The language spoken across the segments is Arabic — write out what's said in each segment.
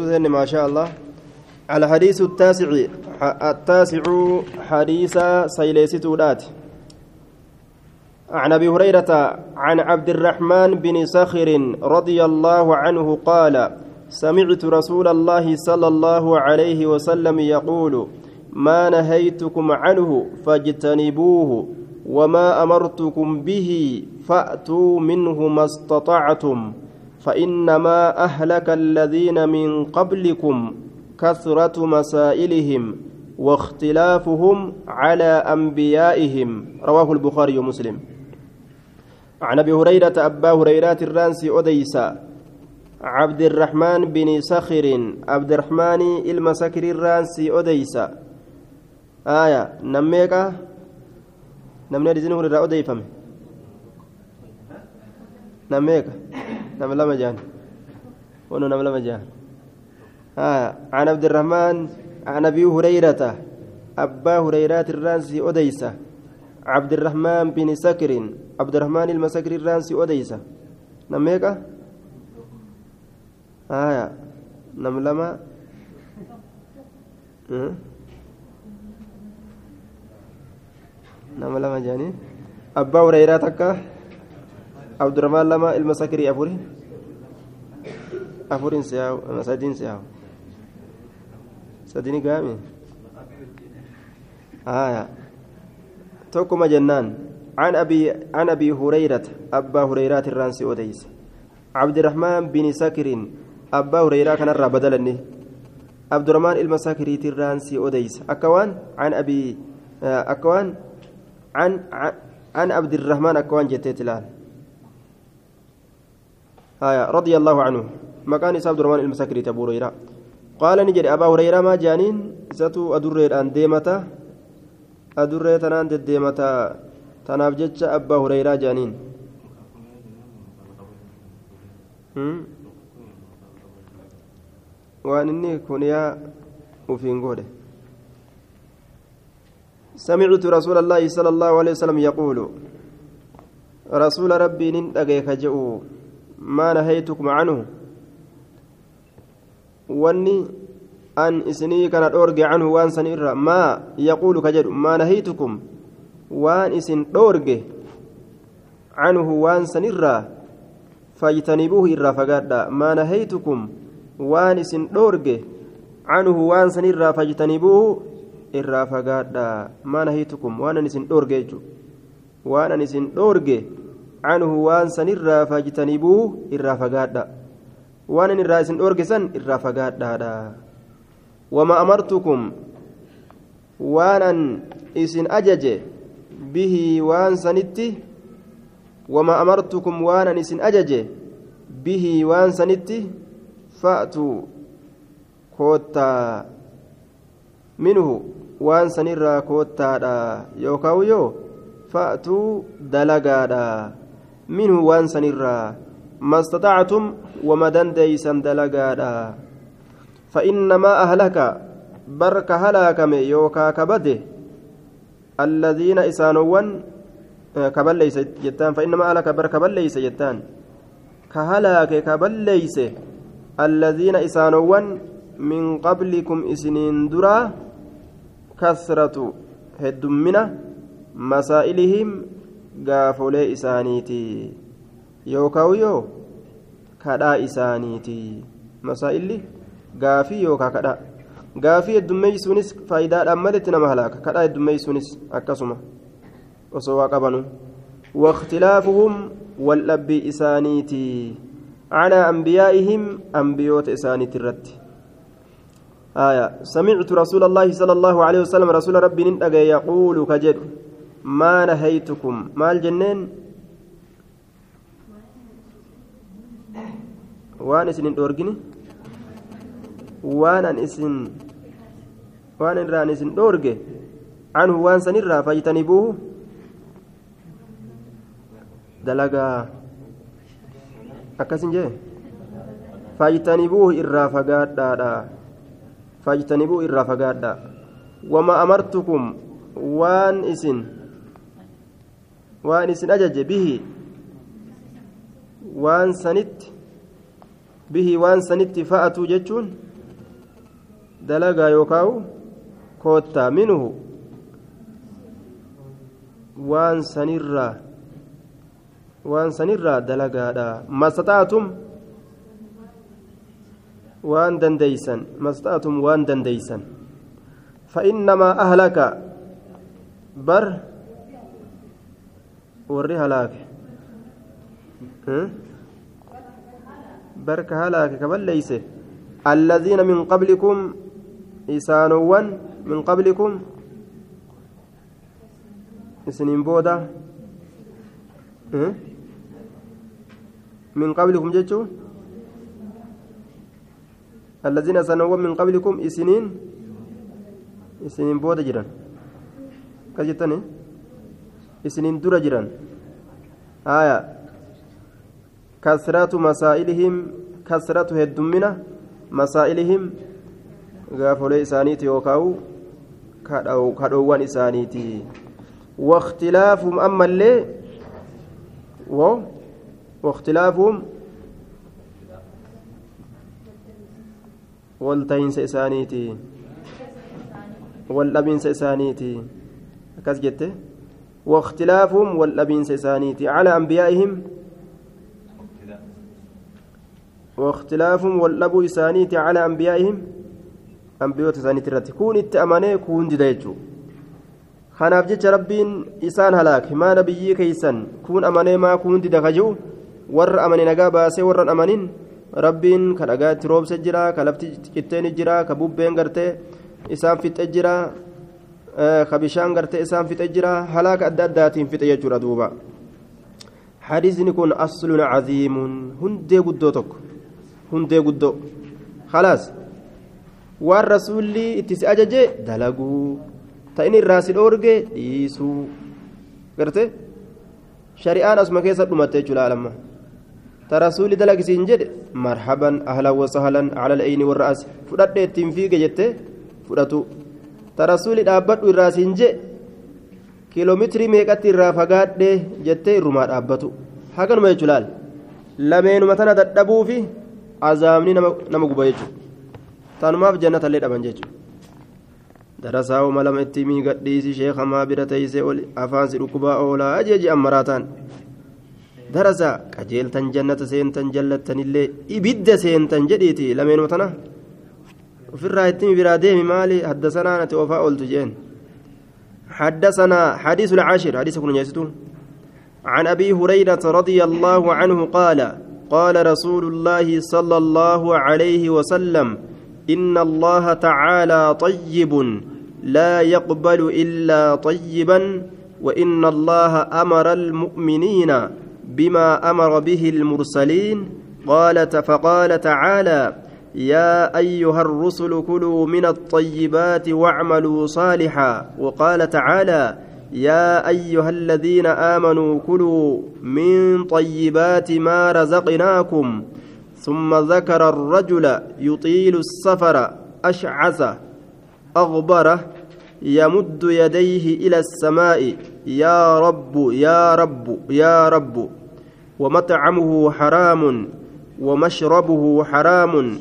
سوسن ما شاء الله. الحديث التاسع التاسع حديث سيليستودات. عن أبي هريرة عن عبد الرحمن بن سخر رضي الله عنه قال سمعت رسول الله صلى الله عليه وسلم يقول ما نهيتكم عنه فاجتنبوه وما أمرتكم به فأتوا منه ما استطعتم. فإنما أهلك الذين من قبلكم كثرة مسائلهم واختلافهم على أنبيائهم. رواه البخاري ومسلم. عن أبي هريرة أبا هريرة الرانسي اوديسا عبد الرحمن بن سخر عبد الرحمن المسكر الرانسي اوديسا آية نميكا نمني رزنه الرا اوديفم نميكا نم لما جان ونو نم لما جان آية عن عبد الرحمن عن أبي هريرة أبا هريرة الرانسي اوديسا عبد الرحمن بن سكر عبد الرحمن المسكر الرانسي أديسة نميكا آية نم لما؟ نم لما جاني. أبا هريرة تكا. عبد الرحمن لما المسكري أفوري أفورين سياو سدين سياو سديني قامي آية توكما جنان عن أبي عن أبي هريرة أبا هريرة الرانسي أوديس عبد الرحمن بن سكر أبا هريرة كان بدلني عبد الرحمن المساكري الرانسي أوديس أكوان عن أبي أكوان عن عن عبد الرحمن أكوان جتيت الآن آية رضي الله عنه. مكان عبد الرحمن المساكري أبو هريرة قال نجري أبا هريرة ما جانين ستو أدر الآن ديمته adurree tanaan deddeemataa tanaaf jecha abbaa hureyraa jedhaniin waan inni kuniyaa ufiin godhe سمعت رسول الله صلى الله عليه وسلم يقول رسول ربي نندقيك جئوا ما نهيتكم عنه واني أن إسني كان أورج عنه وأن سنير. ما يقول كجد ما نهيتكم. وأن إسن أورج عنه وأن سنير. فاجتنبوه إرى فقادا ما نهيتكم. وأن إسن أورج عنه وأن سنير. فاجتنبوه إرى فقادا ما نهيتكم. وأن إسن أورج وأن إسن أورج عنه وان سنير فاجتنبوه إرى فقادا وان أورج سن إرى فقادا وما أمرتكم وأنا إسن أجج به وان سنتي وما أمرتكم وأنا إسن أجج به وان سنتي فأتوا كوتا منه وان سنرى كوتا يوكاو يو فأتوا دلقا منه وان سنرى ما استطعتم وما دنديسا دلقا فإنما أهلك برك هلاكم يوكا كبده الذين إسانوان كبل ليس جتان فإنما أهلك برك بل ليس جتان كهلاك كبل ليس الذين إسانوان من قبلكم إسنين درا كثرة هدمنا مسائلهم قافولي إسانيتي يوكاو يو كدا إسانيتي مسائلي gaafii yookaan kadhaa. Gaafii heddummeessuunis faayidaadhaan malitti nama halaaka. Kadhaa heddummeessuunis akkasuma. Osoo waa qabanu. واختلافهم والأبي إسانيتي على أنبيائهم أنبيوت إسانيتي الرد آية سمعت رسول الله صلى الله عليه وسلم رسول ربي ننتقى يقول كجد ما نهيتكم ما الجنين وان سنين أورجني waan an isin waan irraan isin dhoorge canhu waan sanirraa fayyitanibuuhu dalagaa akkasin jee fayyitanibuuhu irraa fagaadhaadha fayyitanibuuhu irraa fagaadha wama amartukum waan isin waan isin ajaje bihi waan sanitti bihi waan sanitti fa'atuu jechuun dalagaa yookaawu koottaa minuhu waan sanirraa waan sanirraa dalagaadha mastataatum waan dandeeysan mastataatum waan dandeeysan فإنما أهلك بر وري هلاك برك هلاك كبل ليس الذين من قبلكم إسانوان من قبلكم إسنين بودا من قبلكم جتشو الذين سنوان من قبلكم إسنين إسنين بودا جران كجتني إسنين درا جران آية كثرة مسائلهم كثرة هدمنا مسائلهم غافولي إسانيتي يوكاو كدوان إسانيتي واختلافهم أما اللي و واختلافهم والتينس إسانيتي والأبينس إسانيتي أكاس جته واختلافهم والأبينس إسانيتي على أنبيائهم واختلافهم والأبو إسانيتي على أنبيائهم أنبيوت إسانيتي الرتي كون إتأمني كون isaan halaake maa nabiyyii keeysan kun amanee maa kun dida ka ji'u warra amane nagaa baasee warran amanin rabbiin ka dhagaatti roobse jira ka lafti qitteen jira ka bubbeen gartee isaan fixe jira ka bishaan gartee isaan fixe jira halaaka adda addaatiin fixe jechuudha duuba. Hadiisni kun aslun caziimun hundee guddoo tokko hundee guddoo. Khalaas waan rasuulli itti si ajaje dalaguu ta inni irraa si dhoorge dhiisuu. Garte shari'aan asuma keessa dhumatte jechuudha alamma. Ta rasuulli dalagisiin jedhe marhaban ahlan wasahlan cala al'ayni warra'as fudhadhe ittiin fiige jette fudhatu ta rasuulli dhaabbadhu irraa siin je kiiloomeetirii meeqatti irraa fagaadhe jettee irrumaa dhaabbatu? Haganuma jechuudha lameenuma tana dadhabuu fi azaabni nama guba jechuudha. Tanumaaf jannatallee dhaban jechuudha. darasaa uma lama itti miigadhiisi sheeka maa bira teeysee oli afaansi dhukkubaa oolaa ajeeji ammaraataan. Darasaa qajeeltan jannata seentan jallattanillee ibidda seentan jedhiiti lameenuma tana ofirraa itti biraa deemi maali haddasanaa nati ofaa ooltu jeen حدثنا حديث العاشر حديث كن عن أبي هريرة رضي الله عنه قال قال رسول الله صلى الله عليه وسلم إن الله تعالى طيب لا يقبل إلا طيبا وإن الله أمر المؤمنين بما أمر به المرسلين. قالت فقال تعالى يا أيها الرسل كلوا من الطيبات واعملوا صالحا. وقال تعالى يا أيها الذين آمنوا كلوا من طيبات ما رزقناكم. ثم ذكر الرجل يطيل السفر أشعث أغبر يمد يديه إلى السماء يا رب يا رب يا رب. ومطعمه حرام ومشربه حرام.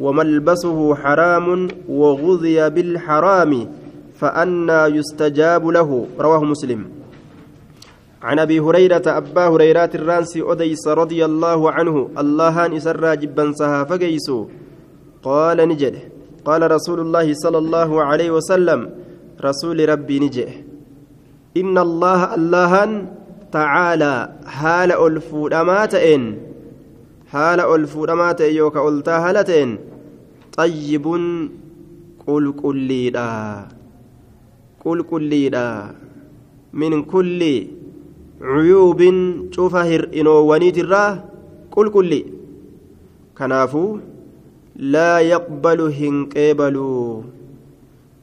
وملبسه حرام وغذي بالحرام فأنى يستجاب له. رواه مسلم. عن أبي هريرة أبا هريرة الرانسي أوديس رضي الله عنه الله إسرى جبا سها فقيسو. قال نجد. قال رسول الله صلى الله عليه وسلم رسول ربي نجد. إن الله الله تعالى حال ألفود أماتئن. حال ألفود اماتئ يوكا قلتا هالتين طيب. قل قليدا قل قليدا من كل عيوب شوف هرئنوونيت الراه قل قل كنافو. لا يقبل هنقبل.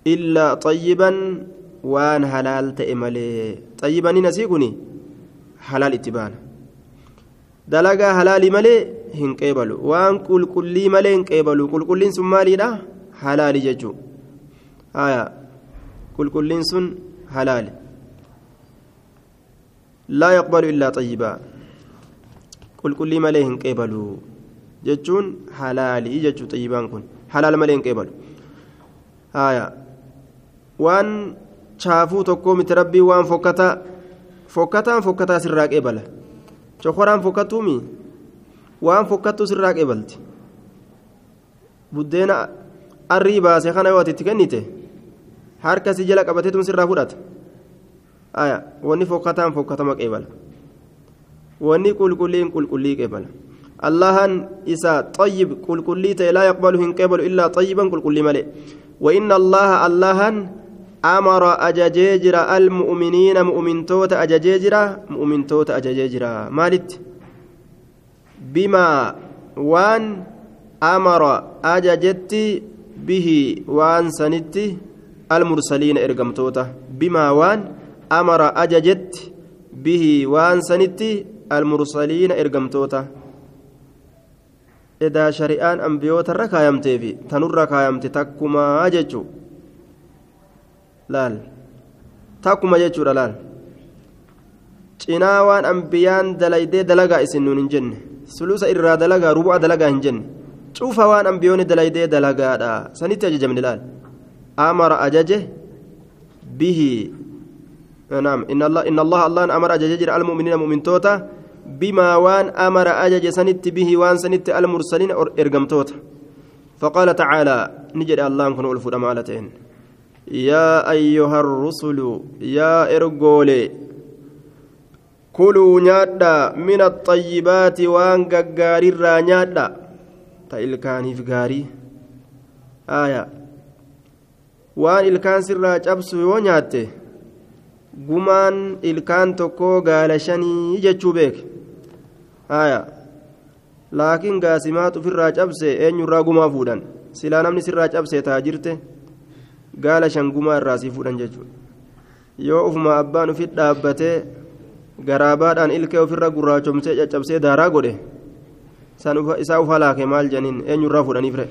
إلا طيبا وان حلال تأملي طيبا نسيقني حلال اتبان دلقا حلال ملي هنقبل وان قل قل ملي هنقبل قل قل سن مالي حلال ججو آية قل قل سن حلال لا يقبل إلا طيبا قل كل ما قبلوا جتون حلالي جتو طيبان كن حلال ما قبلوا haya waan chaafuu tokkoo miti rabbii waan fokkataa fokkataan fokkataa sirraa qeebala. Cokoraan fokkatuumi waan fokkattuu sirraa qeebalti buddeena arrii baase kana yoo ati itti kennite harka si jala qabateetum sirraa fudhata aya wanni fokkataan fokkatama qeebala wanni qulqulliin qulqullii qeebala allahan isa qulqullii ta'e laa yaqbalu hin qeebalu illaa xayyiban qulqullii malee وإن الله اللهن أمر أججيجرا المؤمنين مؤمن توت أججيجرا مؤمن توت أججيجرا مالت وان أمر أججت به وان سنت المرسلين إرقمتوتا بما وان أمر أججت به وان سنت المرسلين إرقمتوتا إذا شريان أنبيوتا ركايمتي في تنور ركايمتي تكما أججو laal takkuma jechuudha laal cinaa waan ambiyaan dalaydee dalagaa isin nuun hin jenne sulusa irraa dalagaa rubu'a dalagaa hin jenne cufa waan ambiyoonni dalaydee dalagaadha sanitti ajajamne laal amara ajaje bihi naam inna allah allahan amara ajaje jira almu'miniina mu'mintoota bimaa waan amara ajaje sanitti bihi waan sanitti almursaliina ergamtoota فقال تعالى نجد الله كن ألف يا أيها الرسل يا إرجولي kuluu nyaadhaa mina xayyibaati waan gaggaarirraa nyaadhaa ta ilkaaniif gaarii. Aaya. Waan ilkaan sirraa cabsu yoo nyaatte gumaan ilkaan tokkoo gaala shanii jechuu beek aaya. Laakiin gaasimaat ofirraa cabse eenyurraa gumaa fuudhan? Silaa namni sirraa cabse taa jirte gaala shan gumaa irraa sii fuudhan jechuudha. Yoo ufuma abbaan ufit dhaabbatee garaabaadhaan ilkee ofirra gurraachomsee caccabsee daaraa godhe isaa ufa laake maal janiin eenyurraa fuudhaniif re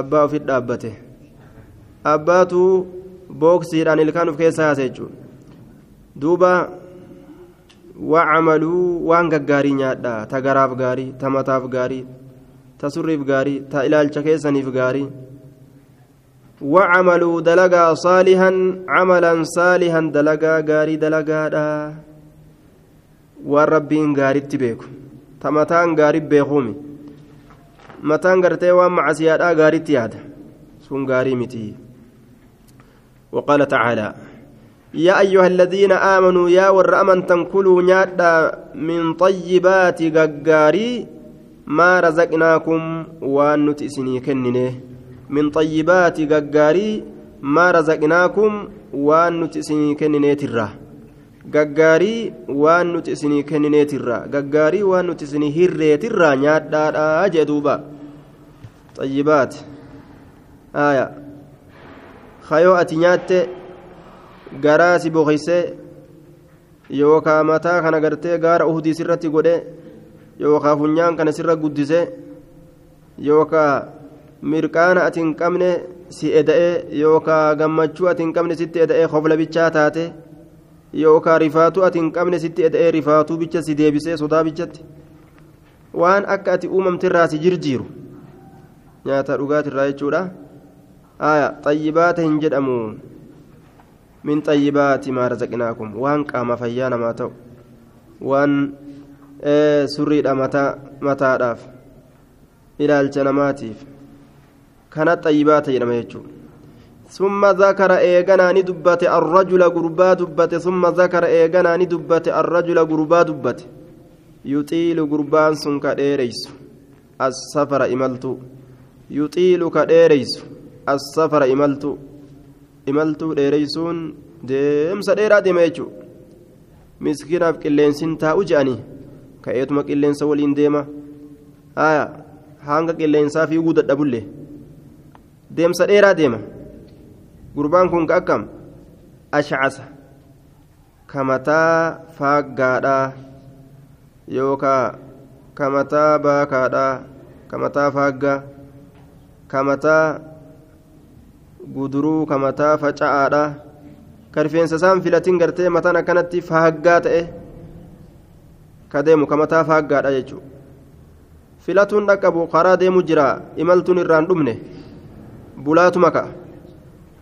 abbaa ufit dhaabbate abbaatu booksiidhaan ilkaan uf keessa haase jechuudha duuba wacamaluu waan gaggaarii nyaadha ta garaaf gaarii ta mataaf gaarii ta surriif gaarii ta ilaalcha keessaniif gaarii وعملوا دلقا صالحا عملا صالحا دلقا غاري دلقا والربين غاري تبيكو تمتان غاري بيخومي متان غرتي وما عسيادا غاري تياد سون غاري متي وقال تعالى يا أيها الذين آمنوا يا ور أمن تنكلوا نادا من طيبات غغاري ما رزقناكم وأن نتسني كننه من طيبات غغاري ما رزقناكم gaggaarii waan nuti isinii kennineetirraa gaggaarii waan nuti isinii hirreetirraa nyaadhaadhaa jee duuba. Xayyibaat. Aya kayoo ati nyaatte garaa si boqeysee yookaa mataa kana gartee gaara uhudii sirratti godhe yookaa funyaan kana sirra guddise yookaa mirqaana ati hin qabne si eda'ee yookaa gammachuu ati hin qabne sitti eda'ee hofla bichaa taate yookaa rifaatuu ati hin qabne sitti eda'ee rifaatuu bicha si deebisee sodaa bichatti? Waan akka ati uumamtirraa si jirjiiru. Nyaata dhugaatirraa jechuudha. Xayyibaata hin jedhamu. Min xayyibaati maa razaqnaakum? Waan qaama fayyaa namaa ta'u. Waan surriidha mataadhaaf. Ilaalcha namaatiif. Kana xayyibaata jedhama jechuudha ثم ذكر إيغانا ندبت الرجل غربا دبت ثم ذكر إيغانا ندبت الرجل غربا دبت يطيل غربان سن كديريس السفر إملتو يطيل كديريس السفر إملتو إملتو ديريسون deemsa dheeraa deema jechuudha miskiinaaf qilleensin taa'u je'anii ka'eetuma qilleensa waliin deema hanga qilleensaa fiiguu dadhabullee deemsa dheeraa deema Gurbaan kun ka akkam ashcasa ka mataa faaggaadhaa yookaa ka mataa baakaadhaa ka mataa faaggaa ka mataa guduruu ka mataa faca'aadhaa ka rifeensa isaan filatiin gartee mataan akkanatti faaggaa ta'e ka deemu ka mataa faaggaadha jechuudha filatuun dhaqqabu karaa deemu jira imaltuun irraan dhumne bulaatuma ka'a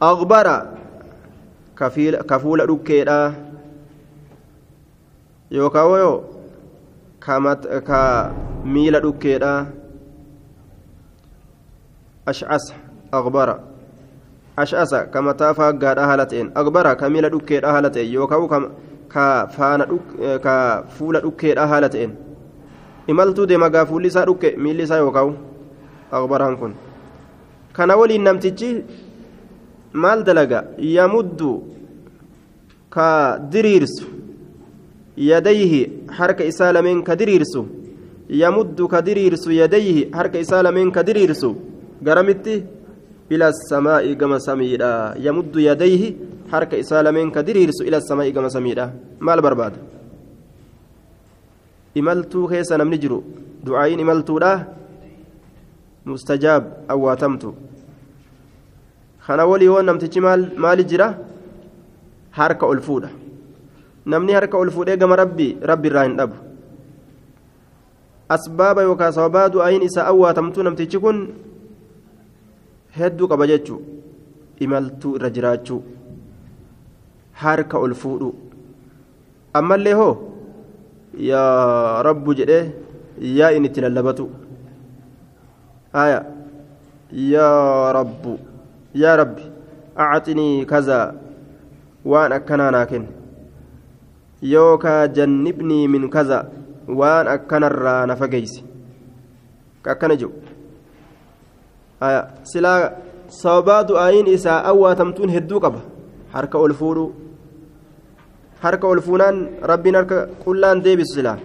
أغبر كفول ركيدا يوكاويو كميل ركيدا أشعث أغبر أشعث كما تافا قاد أهلتين أغبر كميل ركيدا أهلتين يوكاو ka fuula dhukkeedha haala ta'een imaltuu deema gaa fuulli isaa dhukke miilli isaa yookaan aqbaraan kun kana waliin namtichi maal dalaga yamuddu ka diriirsu yadayhi harka isaa lameen ka diriirsu yamuddu ka diriirsu yadayhi harka isaa lameen ka diriirsu garamitti ila samaa'i gama samiidha yamuddu yadayhi harka isaa lameen ka diriirsu ila samaa'i gama samiidha maal barbaada imaltuu keessa namni jiru du'aayin imaltuudha mustajaab awwaatamtu kana walii woon namtichi maali jira harka ol fuudha namni harka ol fuudhee gama rabbi rabbi irraa hin dhabu asbaaba yookaan sababaa du'aayin isaa awwaatamtu namtichi kun hedduu qaba jechuu imaltuu irra jiraachuu harka ol fuudhu ammallee hoo yaa rabbu jedhee yaa inni itti lallabatu yaa rabbu yaa rabbi acaxinii kazaa waan akkanaa naa kenne yookaa jannibnii min kazaa waan akkanarraa na fageeysi ka akkana jiru silaa sababaa du'aayin isaa awwaatamtuun hedduu qaba harka ol fuudhuu harka ol fuunaan rabbiin harka qullaan deebisu silaa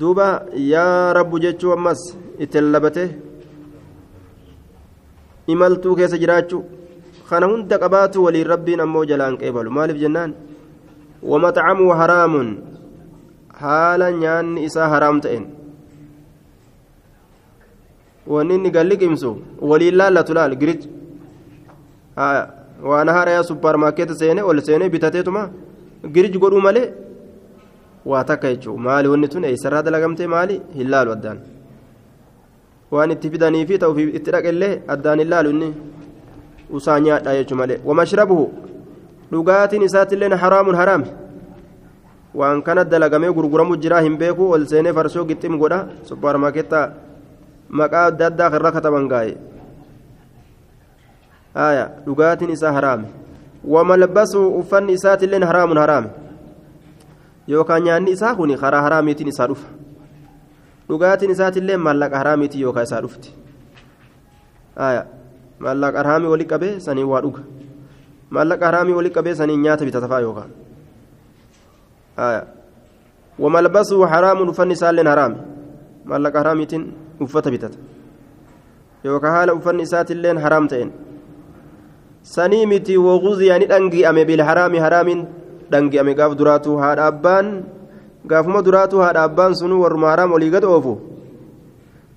duuba yaa rabbu jechuu ammas itti lallabate imaltuu keessa jiraachuu kana hunda qabaatu waliin rabbiin ammoo jalaan qeebalu maaliif jennaan wamaxcamuu haraamun haala nyaanni isaa haraam ta'en wanni inni galliqimsu waliin laallatu laal girij waan haarayaa supparmaarkeeta seene ol seenee bitateetuma girij godhuu malee waa takka jechuudha maali wanni tun eessarraa dalagamtee maali hin laalu addaan waan itti fidanii fi ta'uuf itti dhaqellee addaan hin laalu inni usaa nyaadhaa jechuudha malee wamashrabuhu dhugaatiin isaatiillee haraamun haraami waan kana dalagamee gurguramu jiraa hin beeku ol seenee farshoo gixxim godha supparmaarkeetaa maqaa adda addaa irra kataban gaa'e. آية لغاتين إسا حرام وملبسه أفن إسات اللين حرام حرام يوكا نياني إسا كوني خرا حراميتين مالك حراميتي يوكا إسا رفت آية مالك حرامي ولي قبي سني وادوك مالك حرامي ولي قبي سني نيات بتتفا يوكا آية وملبسه حرام أفن إسات اللين حرام مالك حراميتين أفت بتت يوكا حال أفن إسات اللين حرام تين sanii miti woguziyaa ni dhangi'ame bilharaami haraamiin dhangi'ame gaaf duraatu haadha abbaan gaafuma duraatu haadha abbaan sunu warruma haraam olii gad oofu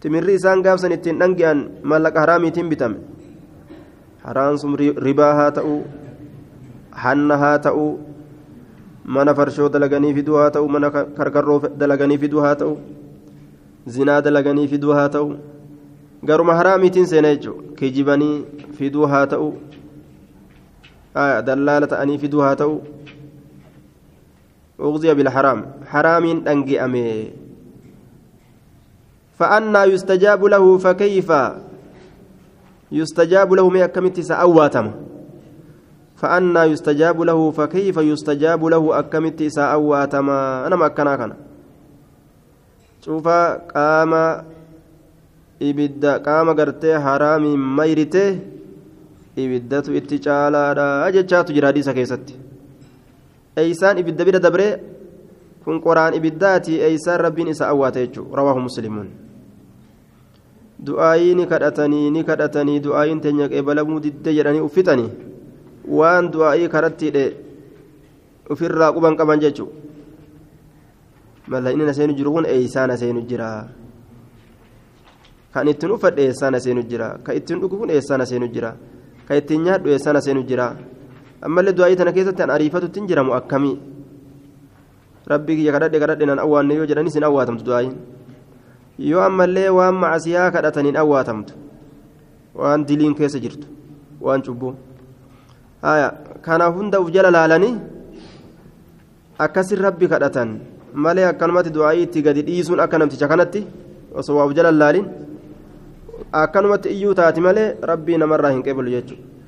timirri isaan gaafsan ittiin dhangi'an mallaqa haraamiitiin bitame haraan sun ribaa haa ta'u hanna haa ta'u mana farshoo dalaganii fiduu haa ta'u mana karkarroo dalaganii fiduu haa ta'u zinaa dalaganii fiduu haa ta'u garuma haraamiitiin seena jechuudha kijibanii fiduu haa ta'u دلالة أني في دوها تو أغذي بالحرام. حرام أنجي أمي. فأنا يستجاب له فكيف؟ يستجاب له ما كمت سأواتم فأنا يستجاب له فكيف يستجاب له أكمت سأواتم أنا ما كنا كنا. شوف قام إبدا قام قرتي حرام ميرته. ibiddatu itti caalaadha jechaatu jira hadiisa keessatti eeysaan ibidda bira dabree kun qoraan ibiddaati eeysaan rabbiin isa awwaata jechuu rawaahu muslimuun du'aayii ni kadhatanii ni kadhatanii du'aayiin teenya qeebalamuu didde jedhanii uffitanii waan du'aayii karattiidhe ofirraa quban qaban jechuu malla inni na seenu jiru kun eeysaan na seenu jira kan ittiin uffadhe eessaan na seenu jira kan ittiin dhugu kun eessaan na seenu jira ka ittiin nyaadhu eessana seenu jira du'aayii tana keessatti an ariifatutti hin jiramu akkamii rabbii kiyya kadhadhe kadhadhe nan awwaanne yoo jedhanis hin awwaatamtu du'aayiin yoo ammallee waan macasiyaa kadhataniin awwaatamtu waan diliin keessa jirtu waan cubbuu haya kana hunda uf jala laalanii akkasin rabbi kadhatan malee akkanumatti du'aayii itti gadi dhiisuun akka namticha kanatti osoo waa uf jala laalin akkanumatti iyyuu taati malee rabbii namarraa hin qebalu jechuudha